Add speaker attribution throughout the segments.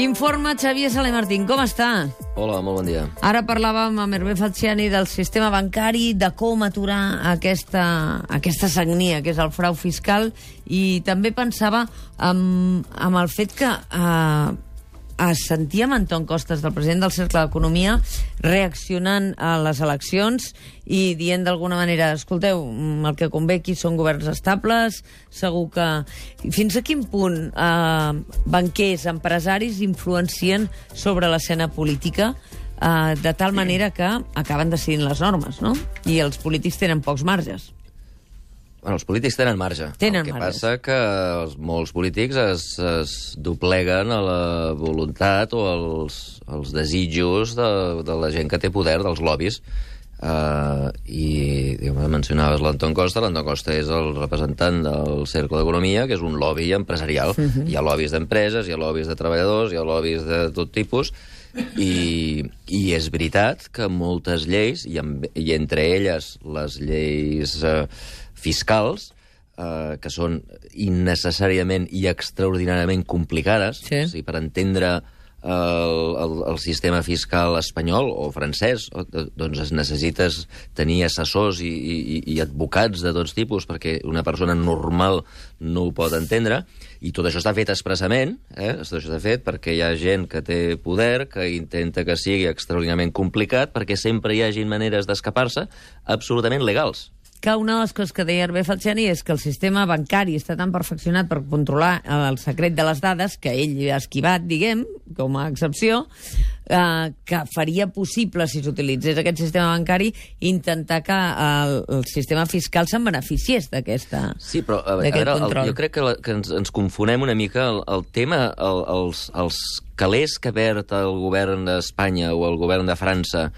Speaker 1: Informa Xavier Sale Martín, com està?
Speaker 2: Hola, molt bon dia.
Speaker 1: Ara parlàvem amb Hervé Falciani del sistema bancari, de com aturar aquesta, aquesta sagnia, que és el frau fiscal, i també pensava amb, amb el fet que eh, sentia Anton Costes, del president del Cercle d'Economia, reaccionant a les eleccions i dient d'alguna manera, escolteu, mm, el que convé aquí són governs estables, segur que... Fins a quin punt eh, banquers, empresaris influencien sobre l'escena política eh, de tal manera que acaben decidint les normes, no? I els polítics tenen pocs marges.
Speaker 2: Bueno, els polítics tenen marge.
Speaker 1: Tenen
Speaker 2: el que
Speaker 1: marges.
Speaker 2: passa que els, molts polítics es, es dobleguen a la voluntat o als, als desitjos de, de la gent que té poder, dels lobbies. Uh, I diguem, mencionaves l'Anton Costa. L'Anton Costa és el representant del Cercle d'Economia, que és un lobby empresarial. Uh -huh. Hi ha lobbies d'empreses, hi ha lobbies de treballadors, hi ha lobbies de tot tipus, i, i és veritat que moltes lleis, i, amb, i entre elles les lleis eh, fiscals, eh, que són innecessàriament i extraordinàriament complicades,
Speaker 1: Sí.
Speaker 2: o sigui, per entendre el, el, el sistema fiscal espanyol o francès, o, doncs es necessites tenir assessors i, i, i advocats de tots tipus perquè una persona normal no ho pot entendre, i tot això està fet expressament, eh? tot això està fet perquè hi ha gent que té poder, que intenta que sigui extraordinàriament complicat, perquè sempre hi hagin maneres d'escapar-se absolutament legals.
Speaker 1: Que una de les coses que deia Hervé Falciani és que el sistema bancari està tan perfeccionat per controlar el secret de les dades que ell ha esquivat, diguem, com a excepció, eh, que faria possible, si s'utilitzés aquest sistema bancari, intentar que el, el sistema fiscal se'n beneficiés d'aquesta
Speaker 2: Sí, però a, veure, el,
Speaker 1: control.
Speaker 2: jo crec que, la, que ens, ens confonem una mica el, el tema, el, els, els calés que perd el govern d'Espanya o el govern de França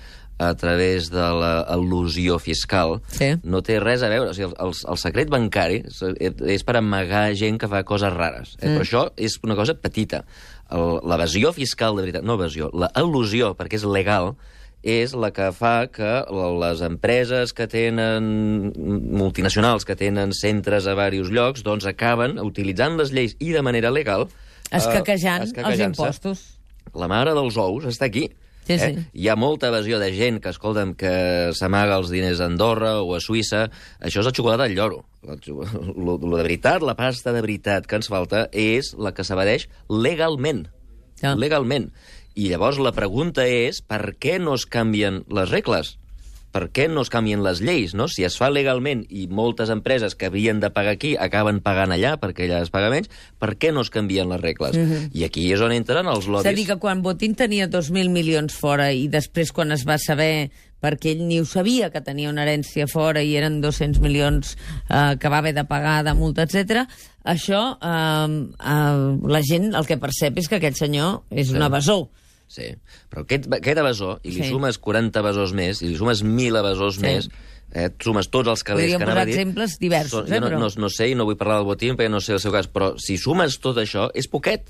Speaker 2: a través de l'al·lusió fiscal
Speaker 1: Sí.
Speaker 2: no té res a veure. O sigui, el, el, el secret bancari és, per amagar gent que fa coses rares. Eh? Mm. Però això és una cosa petita. L'evasió fiscal, de veritat, no evasió, l'al·lusió, perquè és legal, és la que fa que les empreses que tenen multinacionals, que tenen centres a diversos llocs, doncs acaben utilitzant les lleis i de manera legal... eh,
Speaker 1: Escaquejant els impostos.
Speaker 2: La mare dels ous està aquí.
Speaker 1: Sí, sí.
Speaker 2: Eh? Hi ha molta evasió de gent que, escolta'm, que s'amaga els diners a Andorra o a Suïssa. Això és la xocolata al lloro. La, lo, lo de veritat, la pasta de veritat que ens falta és la que s'evadeix legalment.
Speaker 1: Ja.
Speaker 2: Legalment. I llavors la pregunta és per què no es canvien les regles? Per què no es canvien les lleis, no? Si es fa legalment i moltes empreses que havien de pagar aquí acaben pagant allà perquè allà es paga menys, per què no es canvien les regles? I aquí és on entren els
Speaker 1: És a
Speaker 2: lobbies.
Speaker 1: dir, que quan Botín tenia 2.000 milions fora i després quan es va saber perquè ell ni ho sabia que tenia una herència fora i eren 200 milions eh, que va haver de pagar de multa, etc. això eh, eh, la gent el que percep és que aquest senyor és un evasor.
Speaker 2: Sí, però aquest, aquest evasor, i li
Speaker 1: Sí.
Speaker 2: sumes 40 evasors més, i li sumes 1.000 evasors
Speaker 1: Sí.
Speaker 2: més, eh, sumes tots els calés
Speaker 1: Podríem
Speaker 2: que anava a dir...
Speaker 1: exemples diversos,
Speaker 2: Són-
Speaker 1: eh,
Speaker 2: no,
Speaker 1: però-
Speaker 2: no, no sé, i no vull parlar del botín perquè no sé el seu cas, però si sumes tot això, és poquet.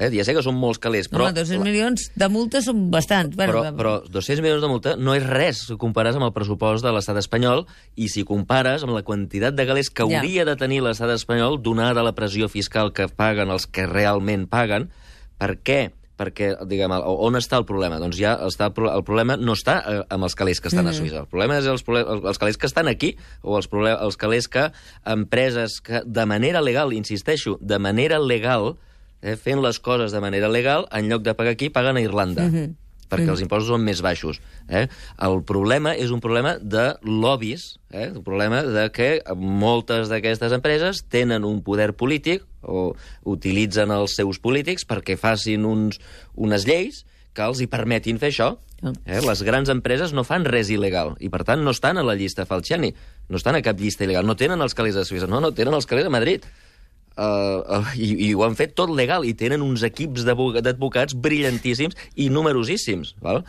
Speaker 2: Eh? Ja sé que són molts calés, però...
Speaker 1: Home, 200 milions de multa són bastants.
Speaker 2: Però,
Speaker 1: Bueno,
Speaker 2: però 200 milions de multa no és res si compares amb el pressupost de l'estat espanyol i si compares amb la quantitat de galers que
Speaker 1: Ja.
Speaker 2: hauria de tenir l'estat espanyol donada la pressió fiscal que paguen els que realment paguen. Per què? Perquè, diguem, on està el problema? Doncs ja està, el pro- el problema no està eh, amb els calés que estan
Speaker 1: Mm.
Speaker 2: a Suïssa. El problema és els, els calés que estan aquí, o els, els calés que empreses que de manera legal, insisteixo, de manera legal, eh, fent les coses de manera legal, en lloc de pagar aquí, paguen a Irlanda. Mm -hmm perquè els impostos són més baixos. Eh? El problema és un problema de lobbies, eh? un problema de que moltes d'aquestes empreses tenen un poder polític o utilitzen els seus polítics perquè facin uns, unes lleis que els hi permetin fer això.
Speaker 1: Ah.
Speaker 2: Eh? Les grans empreses no fan res il·legal i, per tant, no estan a la llista Falciani. No estan a cap llista il·legal. No tenen els calés a Suïssa. No, no, tenen els calés a Madrid. Uh, uh, i, i ho han fet tot legal i tenen uns equips d'advo- d'advocats brillantíssims i numerosíssims val?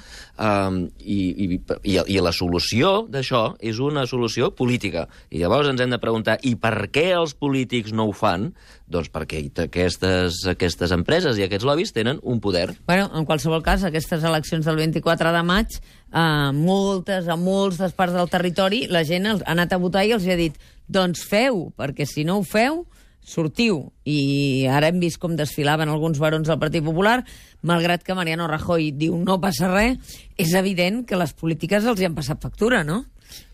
Speaker 2: Um, i, i, i, i la solució d'això és una solució política i llavors ens hem de preguntar i per què els polítics no ho fan? Doncs perquè aquestes, aquestes empreses i aquests lobbies tenen un poder
Speaker 1: Bueno, en qualsevol cas, aquestes eleccions del 24 de maig, a moltes, a molts des parts del territori, la gent ha anat a votar i els ha dit doncs feu, perquè si no ho feu, sortiu, i ara hem vist com desfilaven alguns barons del Partit Popular, malgrat que Mariano Rajoy diu no passa res, és evident que les polítiques els hi han passat factura, no?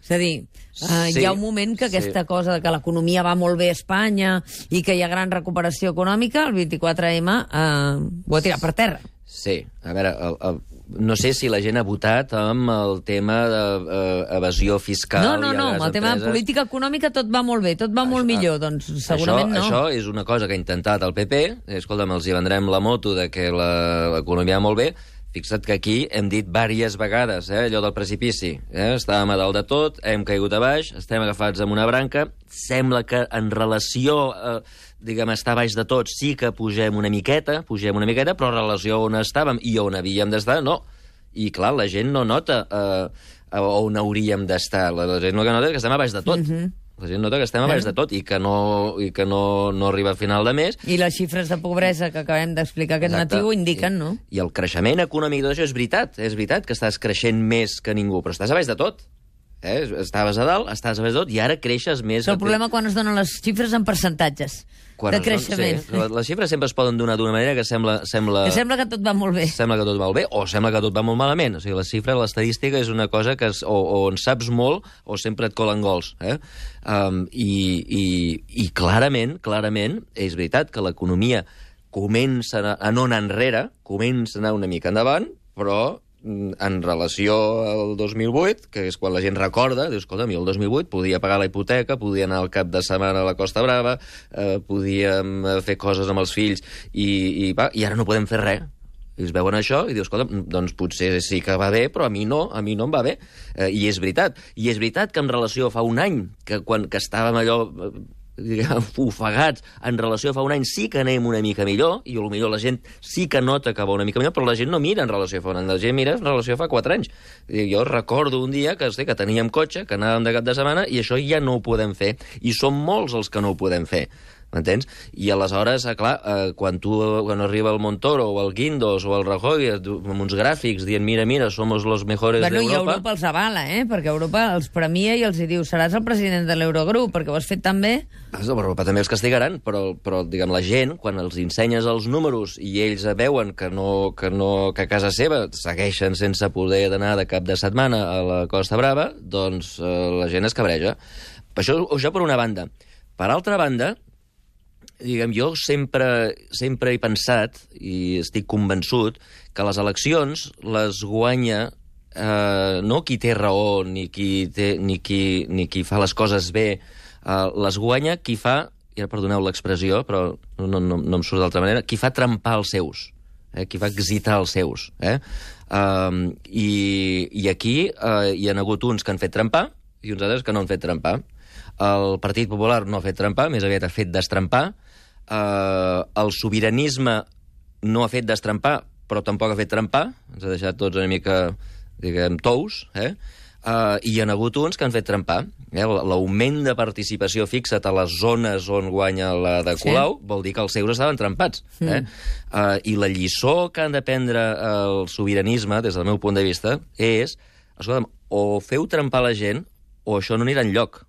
Speaker 1: És a dir, uh,
Speaker 2: Sí,
Speaker 1: hi ha un moment que aquesta
Speaker 2: sí.
Speaker 1: cosa de que l'economia va molt bé a Espanya i que hi ha gran recuperació econòmica, el 24M uh, ho ha tirat per terra.
Speaker 2: Sí, a veure, el, el, no sé si la gent ha votat amb el tema d'evasió fiscal...
Speaker 1: No, no, no, amb el tema de
Speaker 2: empreses.
Speaker 1: política econòmica tot va molt bé, tot va molt millor, doncs segurament
Speaker 2: això,
Speaker 1: no.
Speaker 2: Això és una cosa que ha intentat el PP. Escolta'm, els hi vendrem la moto de que l'economia va molt bé. Fixa't que aquí hem dit diverses vegades, eh, allò del precipici. Eh? Estàvem a dalt de tot, hem caigut a baix, estem agafats amb una branca. Sembla que en relació, eh, diguem, estar baix de tot, sí que pugem una miqueta, pugem una miqueta, però en relació on estàvem i on havíem d'estar, no. I, clar, la gent no nota eh, on hauríem d'estar. La, la gent el que nota que estem a baix de tot.
Speaker 1: Mhm.
Speaker 2: La gent nota que estem a baix de tot i que no, i que no, no arriba a final de mes.
Speaker 1: I les xifres de pobresa que acabem d'explicar aquest
Speaker 2: Exacte.
Speaker 1: matí ho indiquen,
Speaker 2: I,
Speaker 1: no?
Speaker 2: I el creixement econòmic de tot això és veritat, és veritat que estàs creixent més que ningú, però estàs a baix de tot. Eh? Estaves a dalt, estàs a baix de tot, i ara creixes més...
Speaker 1: És el problema quan es donen les xifres en percentatges
Speaker 2: Quan
Speaker 1: de creixement.
Speaker 2: Sí, les- xifres sempre es poden donar d'una manera que sembla, sembla,
Speaker 1: Que sembla que tot va molt bé.
Speaker 2: sembla que tot va bé o sembla que tot va molt malament. O sigui, les xifres, l'estadística és una cosa que es, o, o en saps molt o sempre et colen gols. Eh? Um, i, i, I clarament, clarament, és veritat que l'economia comença a, a no anar enrere, comença a anar una mica endavant, però en relació al 2008, que és quan la gent recorda, dius, escolta, mi el 2008 podia pagar la hipoteca, podia anar al cap de setmana a la Costa Brava, eh, podíem eh, fer coses amb els fills, i, i, va, i ara no podem fer res. I es veuen això i dius, escolta, doncs potser sí que va bé, però a mi no, a mi no em va bé. Eh, I és veritat. I és veritat que en relació a fa un any, que quan que estàvem allò eh, diguem, ofegats en relació a fa un any. Sí que anem una mica millor i potser la gent sí que nota que va una mica millor però la gent no mira en relació a fa un any. La gent mira en relació a fa quatre anys. Jo recordo un dia que, hosti, que teníem cotxe que anàvem de cap de setmana i això ja no ho podem fer. I som molts els que no ho podem fer M'entens? I aleshores, eh, clar, eh, quan tu quan arriba el Montoro o el Guindos o el Rajoy amb uns gràfics dient mira, mira, somos los mejores
Speaker 1: Bueno, i
Speaker 2: d'Europa...
Speaker 1: Europa els avala, eh? Perquè Europa els premia i els hi diu seràs el president de l'Eurogrup, perquè ho has fet tan bé.
Speaker 2: Els d'Europa també els castigaran, però, però diguem, la gent, quan els ensenyes els números i ells veuen que, no, que, no, que a casa seva segueixen sense poder d'anar de cap de setmana a la Costa Brava, doncs eh, la gent es cabreja. Això, això per una banda. Per altra banda, diguem, jo sempre, sempre he pensat, i estic convençut, que les eleccions les guanya eh, no qui té raó ni qui, té, ni qui, ni qui fa les coses bé, eh, les guanya qui fa, ara perdoneu l'expressió, però no, no, no, em surt d'altra manera, qui fa trempar els seus, eh, qui fa exitar els seus. Eh? Um, i, I aquí eh, hi ha hagut uns que han fet trempar i uns altres que no han fet trempar. El Partit Popular no ha fet trempar, més aviat ha fet destrempar. Uh, el sobiranisme no ha fet destrempar, però tampoc ha fet trempar. Ens ha deixat tots una mica, diguem, tous, eh? Uh, I hi ha hagut uns que han fet trempar. Eh? L'augment de participació fixa't a les zones on guanya la de
Speaker 1: Sí.
Speaker 2: Colau vol dir que els seus estaven trempats. Eh? Uh, I la lliçó que han de prendre el sobiranisme, des del meu punt de vista, és, escolta'm, o feu trempar la gent o això no anirà enlloc.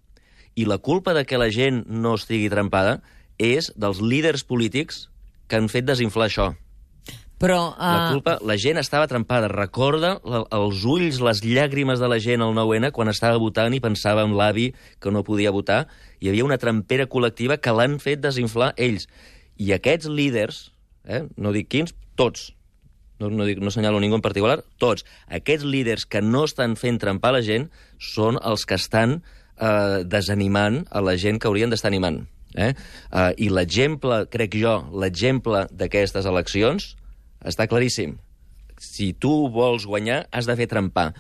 Speaker 2: I la culpa de que la gent no estigui trempada és dels líders polítics que han fet desinflar això.
Speaker 1: Però...
Speaker 2: La
Speaker 1: Uh,
Speaker 2: culpa, la gent estava trempada. Recorda la, els ulls, les llàgrimes de la gent al 9-N quan estava votant i pensava en l'avi que no podia votar. Hi havia una trempera col·lectiva que l'han fet desinflar ells. I aquests líders, eh, no dic quins, tots, no, no, dic, no senyalo ningú en particular, tots, aquests líders que no estan fent trempar la gent són els que estan eh, desanimant a la gent que haurien d'estar animant. Eh? Eh, I l'exemple, crec jo, l'exemple d'aquestes eleccions està claríssim. Si tu vols guanyar, has de fer trempar.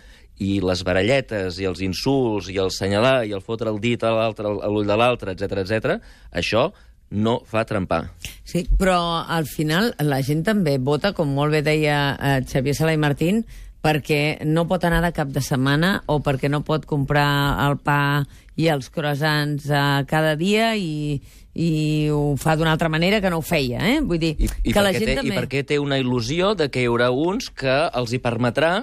Speaker 2: I les baralletes, i els insults, i el senyalar, i el fotre el dit a l'altre, a l'ull de l'altre, etc etc, això no fa trempar.
Speaker 1: Sí, però al final la gent també vota, com molt bé deia eh, Xavier Sala i Martín, perquè no pot anar de cap de setmana o perquè no pot comprar el pa i els croissants eh, cada dia i, i ho fa d'una altra manera que no ho feia, eh? Vull dir,
Speaker 2: I, i,
Speaker 1: que la gent
Speaker 2: té,
Speaker 1: també...
Speaker 2: I perquè té una il·lusió de que hi haurà uns que els hi permetrà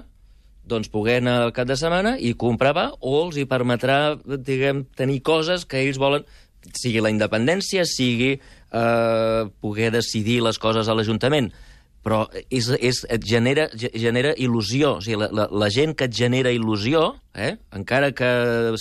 Speaker 2: doncs, poder anar al cap de setmana i comprar pa, o els hi permetrà, diguem, tenir coses que ells volen sigui la independència, sigui eh, poder decidir les coses a l'Ajuntament però és, és, et genera, genera il·lusió. O sigui, la, la, la gent que et genera il·lusió, eh, encara que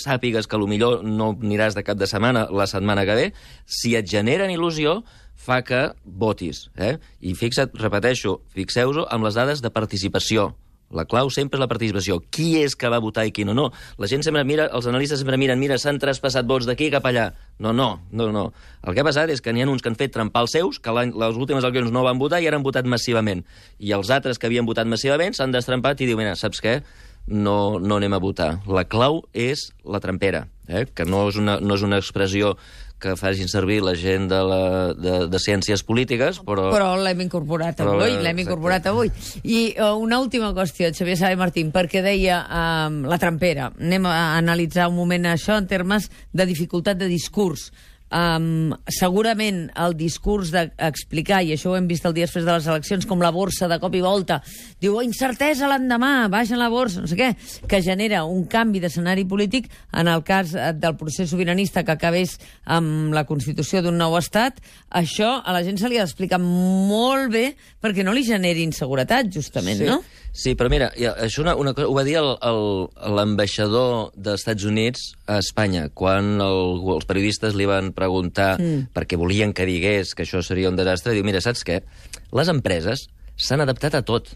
Speaker 2: sàpigues que millor no aniràs de cap de setmana la setmana que ve, si et generen il·lusió, fa que votis. Eh? I fixa't, repeteixo, fixeu-vos amb les dades de participació. La clau sempre és la participació. Qui és que va votar i qui no? No. La gent sempre mira, els analistes sempre miren, mira, s'han traspassat vots d'aquí cap allà. No, no, no, no. El que ha passat és que n'hi ha uns que han fet trempar els seus, que les últimes eleccions no van votar i ara han votat massivament. I els altres que havien votat massivament s'han destrempat i diuen, mira, saps què? No, no anem a votar. La clau és la trempera, eh? que no és, una, no és una expressió que facin servir la gent de, la, de, de ciències polítiques, però...
Speaker 1: Però l'hem incorporat però, avui, l'hem incorporat avui. I uh, una última qüestió, Xavier Sabe Martín, perquè deia uh, la trampera. Anem a analitzar un moment això en termes de dificultat de discurs. Um, segurament el discurs d'explicar, i això ho hem vist el dia després de les eleccions, com la borsa de cop i volta, diu, oh, incertesa l'endemà, baixa la borsa, no sé què, que genera un canvi d'escenari polític en el cas eh, del procés sobiranista que acabés amb la constitució d'un nou estat, això a la gent se li ha d'explicar molt bé perquè no li generi inseguretat, justament,
Speaker 2: sí.
Speaker 1: no?
Speaker 2: Sí, però mira, això una, una cosa, ho va dir l'ambaixador dels Estats Units a Espanya, quan el, els periodistes li van preguntar mm. perquè volien que digués que això seria un desastre, diu, mira, saps què? Les empreses s'han adaptat a tot.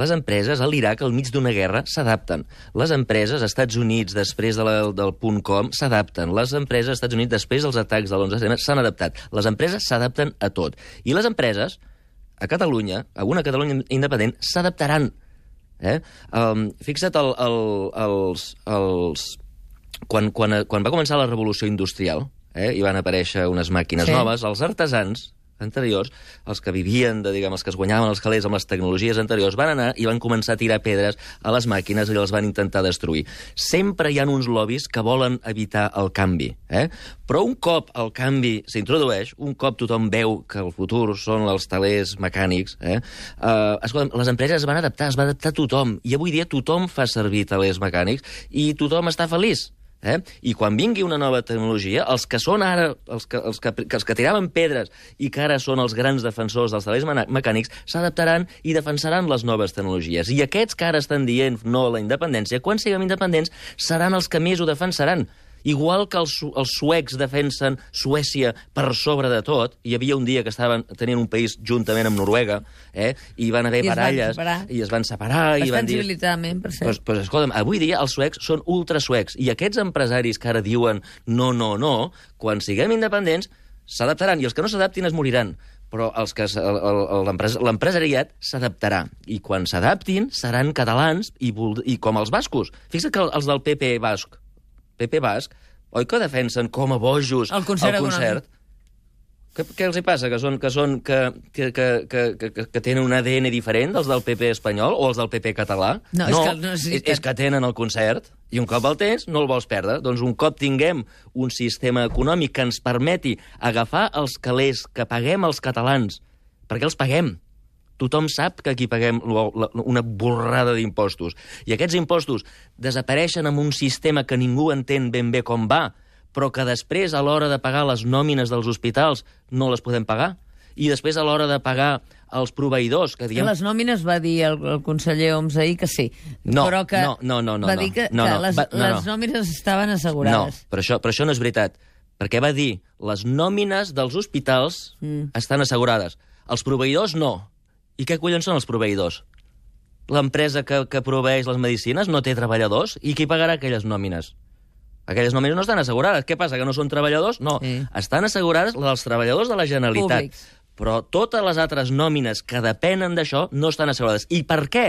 Speaker 2: Les empreses a l'Iraq, al mig d'una guerra, s'adapten. Les empreses als Estats Units, després de la, del punt com, s'adapten. Les empreses als Estats Units, després dels atacs de l'11 de setembre, s'han adaptat. Les empreses s'adapten a tot. I les empreses a Catalunya, a una Catalunya independent, s'adaptaran. Eh? Um, fixa't el, el, els, els... Quan, quan, quan va començar la revolució industrial, eh, i van aparèixer unes màquines sí. noves, els artesans anteriors, els que vivien, de, diguem, els que es guanyaven els calés amb les tecnologies anteriors, van anar i van començar a tirar pedres a les màquines i les van intentar destruir. Sempre hi ha uns lobbies que volen evitar el canvi, eh? però un cop el canvi s'introdueix, un cop tothom veu que el futur són els talers mecànics, eh? Uh, escolta, les empreses es van adaptar, es va adaptar tothom, i avui dia tothom fa servir talers mecànics i tothom està feliç. Eh? I quan vingui una nova tecnologia, els que són ara, els que, els que, els que tiraven pedres i que ara són els grans defensors dels talers mecànics, s'adaptaran i defensaran les noves tecnologies. I aquests que ara estan dient no a la independència, quan siguem independents, seran els que més ho defensaran. Igual que els, els suecs defensen Suècia per sobre de tot, hi havia un dia que estaven tenint un país juntament amb Noruega, eh, i van haver I baralles, i es van separar...
Speaker 1: i
Speaker 2: van dir...
Speaker 1: per cert.
Speaker 2: Pues, pues, escolta'm, avui dia els suecs són ultrasuecs, i aquests empresaris que ara diuen no, no, no, quan siguem independents, s'adaptaran, i els que no s'adaptin es moriran però els que l'empresariat s'adaptarà. I quan s'adaptin, seran catalans i, i com els bascos. Fixa't que els del PP basc PP Basc, oi que defensen com a bojos
Speaker 1: el concert?
Speaker 2: El concert? Què, què els hi passa? Que, són, que, són, que, que, que, que, que tenen un ADN diferent dels del PP espanyol o els del PP català?
Speaker 1: No, no, és, que, no
Speaker 2: és, és, és que tenen el concert i un cop el tens no el vols perdre. Doncs un cop tinguem un sistema econòmic que ens permeti agafar els calés que paguem els catalans, perquè els paguem, tothom sap que aquí paguem una borrada d'impostos. I aquests impostos desapareixen amb un sistema que ningú entén ben bé com va, però que després, a l'hora de pagar les nòmines dels hospitals, no les podem pagar. I després, a l'hora de pagar els proveïdors... Que diem...
Speaker 1: Les nòmines va dir el, el conseller Oms ahir que sí.
Speaker 2: No,
Speaker 1: però que
Speaker 2: no, no, no, no.
Speaker 1: Va dir que,
Speaker 2: no, no,
Speaker 1: que les,
Speaker 2: va, no,
Speaker 1: les nòmines estaven assegurades.
Speaker 2: No, però això, però això no és veritat. Perquè va dir les nòmines dels hospitals mm. estan assegurades. Els proveïdors no. I què collons són els proveïdors? L'empresa que, que proveeix les medicines no té treballadors? I qui pagarà aquelles nòmines? Aquelles nòmines no estan assegurades. Què passa, que no són treballadors? No, sí. estan assegurades les dels treballadors de la Generalitat.
Speaker 1: Públics.
Speaker 2: Però totes les altres nòmines que depenen d'això no estan assegurades. I per què?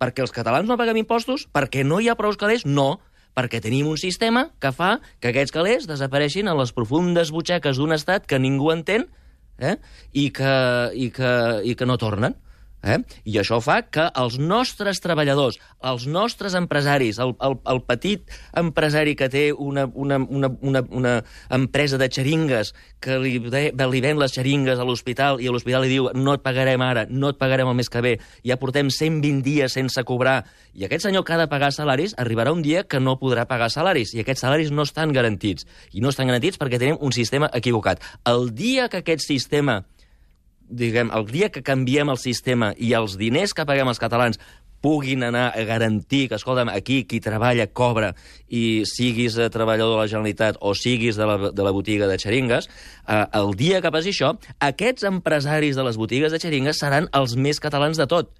Speaker 2: Perquè els catalans no paguem impostos? Perquè no hi ha prou calés? No, perquè tenim un sistema que fa que aquests calés desapareixin a les profundes butxeques d'un estat que ningú entén eh? I, que, i, que, i que no tornen. Eh? I això fa que els nostres treballadors, els nostres empresaris, el, el, el petit empresari que té una, una, una, una, una empresa de xeringues que li, de, li ven les xeringues a l'hospital i a l'hospital li diu no et pagarem ara, no et pagarem el mes que ve, ja portem 120 dies sense cobrar, i aquest senyor que ha de pagar salaris arribarà un dia que no podrà pagar salaris, i aquests salaris no estan garantits. I no estan garantits perquè tenim un sistema equivocat. El dia que aquest sistema diguem, el dia que canviem el sistema i els diners que paguem els catalans puguin anar a garantir que, escolta'm, aquí qui treballa cobra i siguis treballador de la Generalitat o siguis de la, de la botiga de xeringues, eh, el dia que passi això, aquests empresaris de les botigues de xeringues seran els més catalans de tot.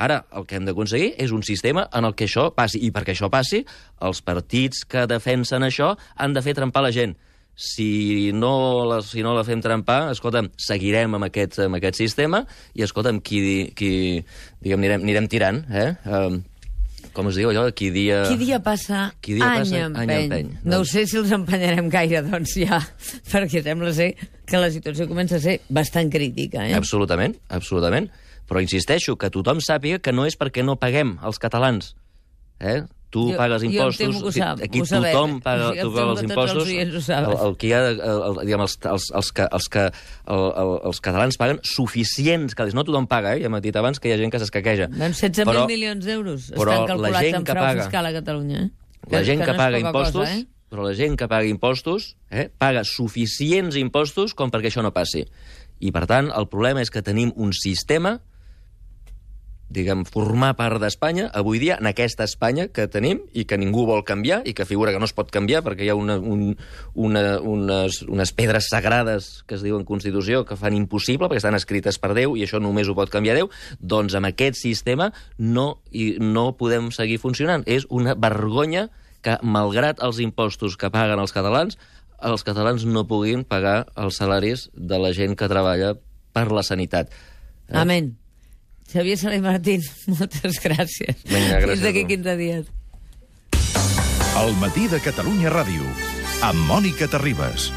Speaker 2: Ara, el que hem d'aconseguir és un sistema en el que això passi. I perquè això passi, els partits que defensen això han de fer trempar la gent si no la, si no la fem trempar, escolta'm, seguirem amb aquest, amb aquest sistema i, escolta'm, qui, qui diguem, anirem, anirem tirant, eh? Um, com es diu allò? Qui dia...
Speaker 1: Qui dia passa,
Speaker 2: Qui dia
Speaker 1: any,
Speaker 2: passa,
Speaker 1: empeny.
Speaker 2: any empeny.
Speaker 1: No
Speaker 2: Doncs-
Speaker 1: ho sé si els empenyarem gaire, doncs ja, perquè sembla ser que la situació comença a ser bastant crítica. Eh?
Speaker 2: Absolutament, absolutament. Però insisteixo, que tothom sàpiga que no és perquè no paguem els catalans. Eh? Tu
Speaker 1: Jo-
Speaker 2: pagues
Speaker 1: jo
Speaker 2: impostos,
Speaker 1: temo que sap,
Speaker 2: aquí
Speaker 1: sabem.
Speaker 2: tothom paga,
Speaker 1: Jo em
Speaker 2: tu paga els
Speaker 1: que els
Speaker 2: impostos.
Speaker 1: ho saben.
Speaker 2: El, el que hi ha, el, el, diguem, els, els, els, que, els, que, el, el, els catalans paguen suficients calés. No tothom paga, eh? ja m'ha dit abans que hi ha gent que s'escaqueja.
Speaker 1: Doncs 16.000
Speaker 2: Però-
Speaker 1: milions d'euros estan
Speaker 2: la
Speaker 1: calculats
Speaker 2: gent
Speaker 1: en
Speaker 2: que
Speaker 1: frau
Speaker 2: paga-
Speaker 1: fiscal a Catalunya. Eh?
Speaker 2: La gent que,
Speaker 1: no és
Speaker 2: paga impostos,
Speaker 1: Cosa, eh?
Speaker 2: però la gent que paga impostos, eh, paga suficients impostos com perquè això no passi. I, per tant, el problema és que tenim un sistema diguem, formar part d'Espanya, avui dia, en aquesta Espanya que tenim i que ningú vol canviar i que figura que no es pot canviar perquè hi ha una, un, una, unes, unes pedres sagrades que es diuen Constitució que fan impossible perquè estan escrites per Déu i això només ho pot canviar Déu, doncs amb aquest sistema no, i no podem seguir funcionant. És una vergonya que, malgrat els impostos que paguen els catalans, els catalans no puguin pagar els salaris de la gent que treballa per la sanitat.
Speaker 1: Amén. Xavier Salé Martín, moltes gràcies.
Speaker 2: Vinga, gràcies
Speaker 1: Fins d'aquí
Speaker 2: a tu.
Speaker 1: 15 dies.
Speaker 3: El matí de Catalunya Ràdio, amb Mònica Terribas.